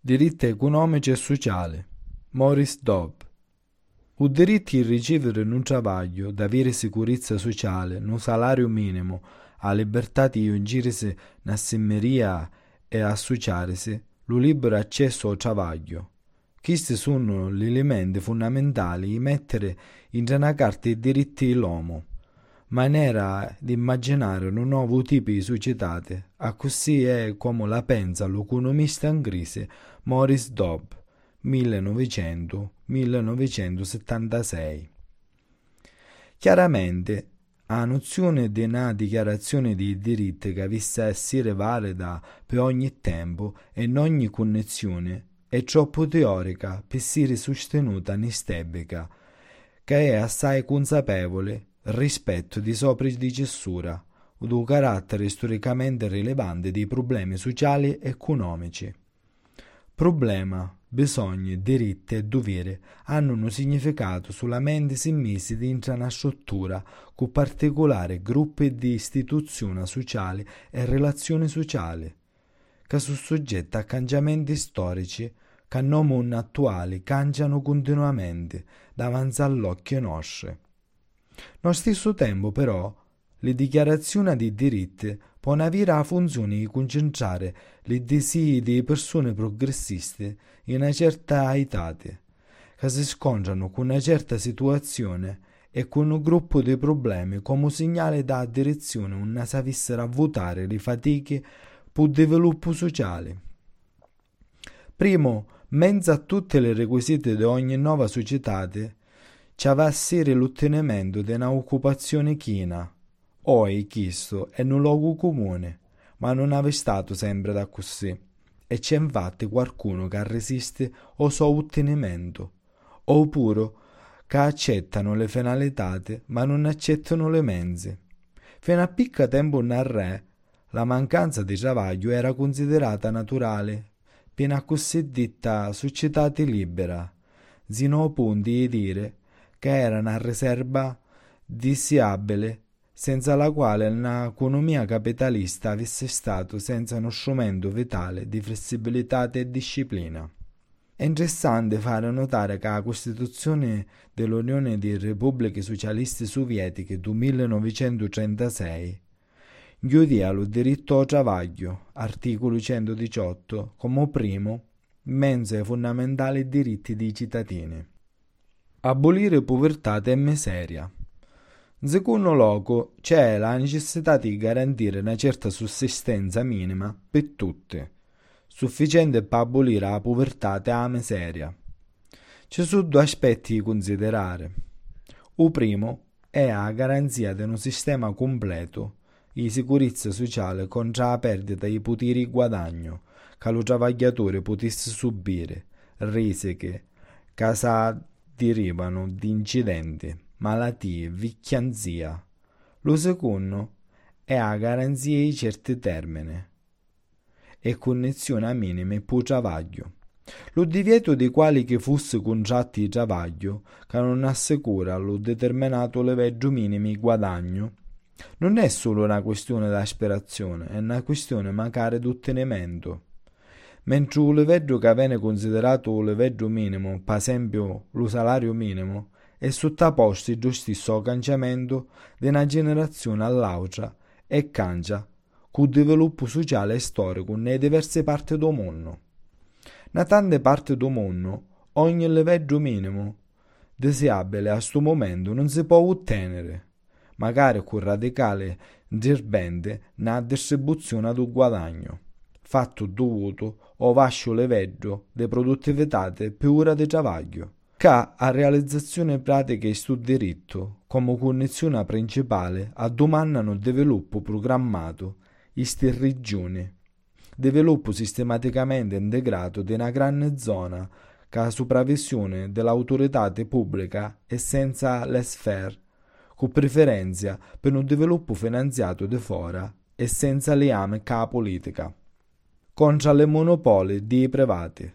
Diritti economici e sociali. Maurice Dobb. Il diritto di ricevere un travaglio, di avere sicurezza sociale, un salario minimo, la libertà di ingirsi na simmeria e associarsi, il libero accesso al travaglio. Questi sono gli elementi fondamentali di mettere in una carta i diritti dell'uomo maniera di immaginare un nuovo tipo di società, a così è come la pensa l'economista inglese Maurice Dobb, 1900-1976. Chiaramente, la nozione di una dichiarazione di diritti che vista essere valida per ogni tempo e in ogni connessione è troppo teorica per essere sostenuta in che è assai consapevole rispetto di sopra di cessura, un carattere storicamente rilevante dei problemi sociali e economici. Problema, bisogni, diritti e doveri hanno un significato solamente se messi dentro una struttura con particolari gruppi di istituzioni sociali e relazioni sociali, che sono soggette a cambiamenti storici che non attuali cambiano continuamente davanti all'occhio nostro. Nello stesso tempo, però, le dichiarazioni di diritti possono avere la funzione di concentrare le desideri delle persone progressiste in una certa età, che si scontrano con una certa situazione e con un gruppo di problemi come segnale da direzione non sapessero votare le fatiche per il sviluppo sociale. Primo, mezzo a tutte le requisite di ogni nuova società, ci va a essere l'ottenimento di un'occupazione china. Oi questo è un luogo comune, ma non è stato sempre da così. E c'è infatti qualcuno che resiste al suo ottenimento, oppure che accettano le finalità ma non accettano le menze. Fino a picca tempo nel re, la mancanza di travaglio era considerata naturale per una cosiddetta società libera, sino a punto di dire che era una riserva disiabile senza la quale un'economia capitalista avesse stato senza uno strumento vitale di flessibilità e disciplina. È interessante fare notare che la Costituzione dell'Unione di Repubbliche Socialiste Sovietiche del 1936 chiudeva il diritto al travaglio, articolo 118, come primo, mezzo ai fondamentali diritti dei cittadini. Abolire povertà e miseria. In secondo luogo, c'è la necessità di garantire una certa sussistenza minima per tutti, sufficiente per abolire la povertà e la miseria. Ci sono due aspetti da considerare. Il primo è la garanzia di un sistema completo di sicurezza sociale contro la perdita di poteri di guadagno che lo lavoratore potesse subire, risiche, casa derivano di incidenti, malattie, vicchianzia. Lo secondo è la garanzia di certi termini e connessione a minime per travaglio. Lo divieto di quali che fosse contratti di travaglio che non assicura lo determinato livello minimo guadagno non è solo una questione d'aspirazione, è una questione magari di ottenimento mentre il livello che viene considerato il livello minimo, per esempio lo salario minimo, è sottoposto giustisso al cambiamento di una generazione all'altra e cambia con il sviluppo sociale e storico nelle diverse parti del mondo. In tante parti del mondo, ogni livello minimo desiderabile a questo momento non si può ottenere, magari con radicale intervento nella distribuzione del guadagno fatto dovuto o vascio livello di produttività per ora di travaglio, che a realizzazione pratica sul diritto come condizione principale addomandano il sviluppo programmato in queste regioni, sviluppo sistematicamente integrato di una grande zona che a sopravvisione dell'autorità pubblica e senza le sfere, con preferenza per un sviluppo finanziato di fora e senza legame con la politica contro le monopoli di privati.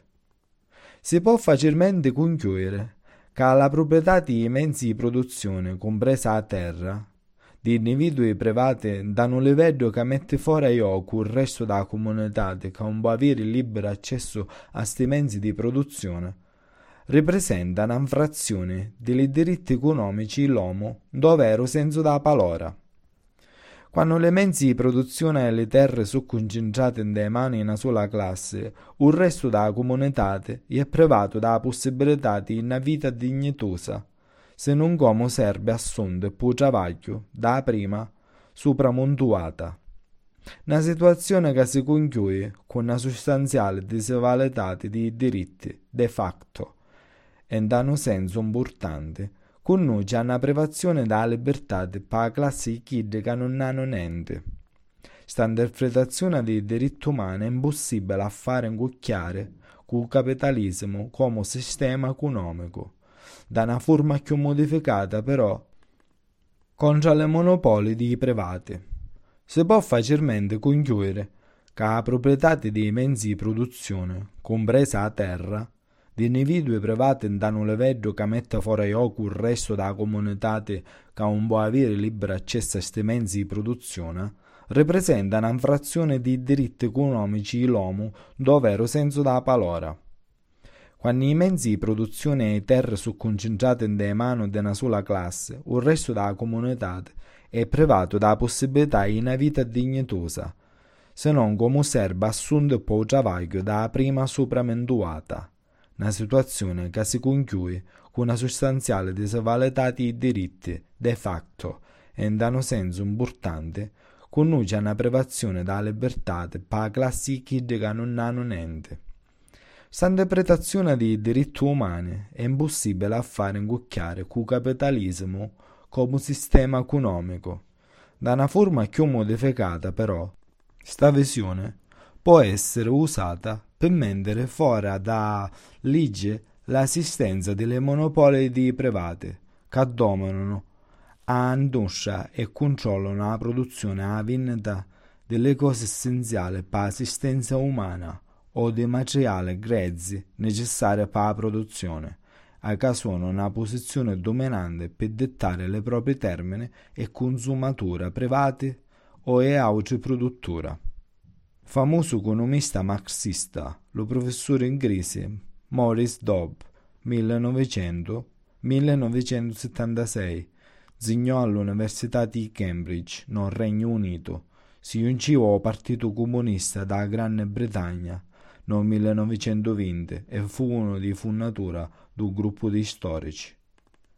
Si può facilmente concludere che la proprietà di mezzi di produzione, compresa la terra, di individui privati da un livello che mette fuori a gioco il resto della comunità che non può avere libero accesso a questi mezzi di produzione, rappresenta un'infrazione dei diritti economici dell'uomo, dovvero senso da palora. Quando le mezzi di produzione e le terre sono concentrate in delle mani in una sola classe, il resto della comunità è privato della possibilità di una vita dignitosa, se non come serve a sonde può travaglio, da prima, supramontuata. Una situazione che si conclude con una sostanziale disvalutà di diritti, de facto, e in un senso importante, conduce a una privazione della libertà per la classe di chi che non hanno niente. Sta interpretazione dei diritti umani è impossibile a fare incucchiare con il capitalismo come sistema economico, da una forma più modificata però contro i monopoli di privati. Si può facilmente concludere che la proprietà dei mezzi di produzione, compresa la terra, di individui privati in un livello che mette fuori gioco il resto della comunità che non può avere libero accesso a questi mezzi di produzione, rappresenta un'infrazione di diritti economici dell'uomo dovvero senso da palora. Quando i mezzi di produzione e le terre sono concentrati in mani di una sola classe, il resto della comunità è privato della possibilità di una vita dignitosa, se non come serve assunto per il travaglio dalla prima sopramentuata una situazione che si conclude con una sostanziale disvalutà di diritti de facto e in un senso importante conduce a una privazione della libertà per la classe che non hanno niente. Questa interpretazione dei diritti umani è impossibile a fare ingucchiare il capitalismo come sistema economico. Da una forma più modificata, però, questa visione può essere usata per mettere fuori da legge l'assistenza delle monopoli di privati che dominano a industria e controllano la produzione e la vendita delle cose essenziali per l'assistenza umana o dei materiali grezzi necessari per la produzione, a che sono una posizione dominante per dettare le proprie termini e consumatura privati o e autoproduttura famoso economista marxista, lo professore inglese Maurice Dobb, 1900-1976, zignò all'Università di Cambridge, nel Regno Unito. Si giungeva al Partito Comunista della Gran Bretagna nel 1920 e fu uno dei fondatori del gruppo di storici.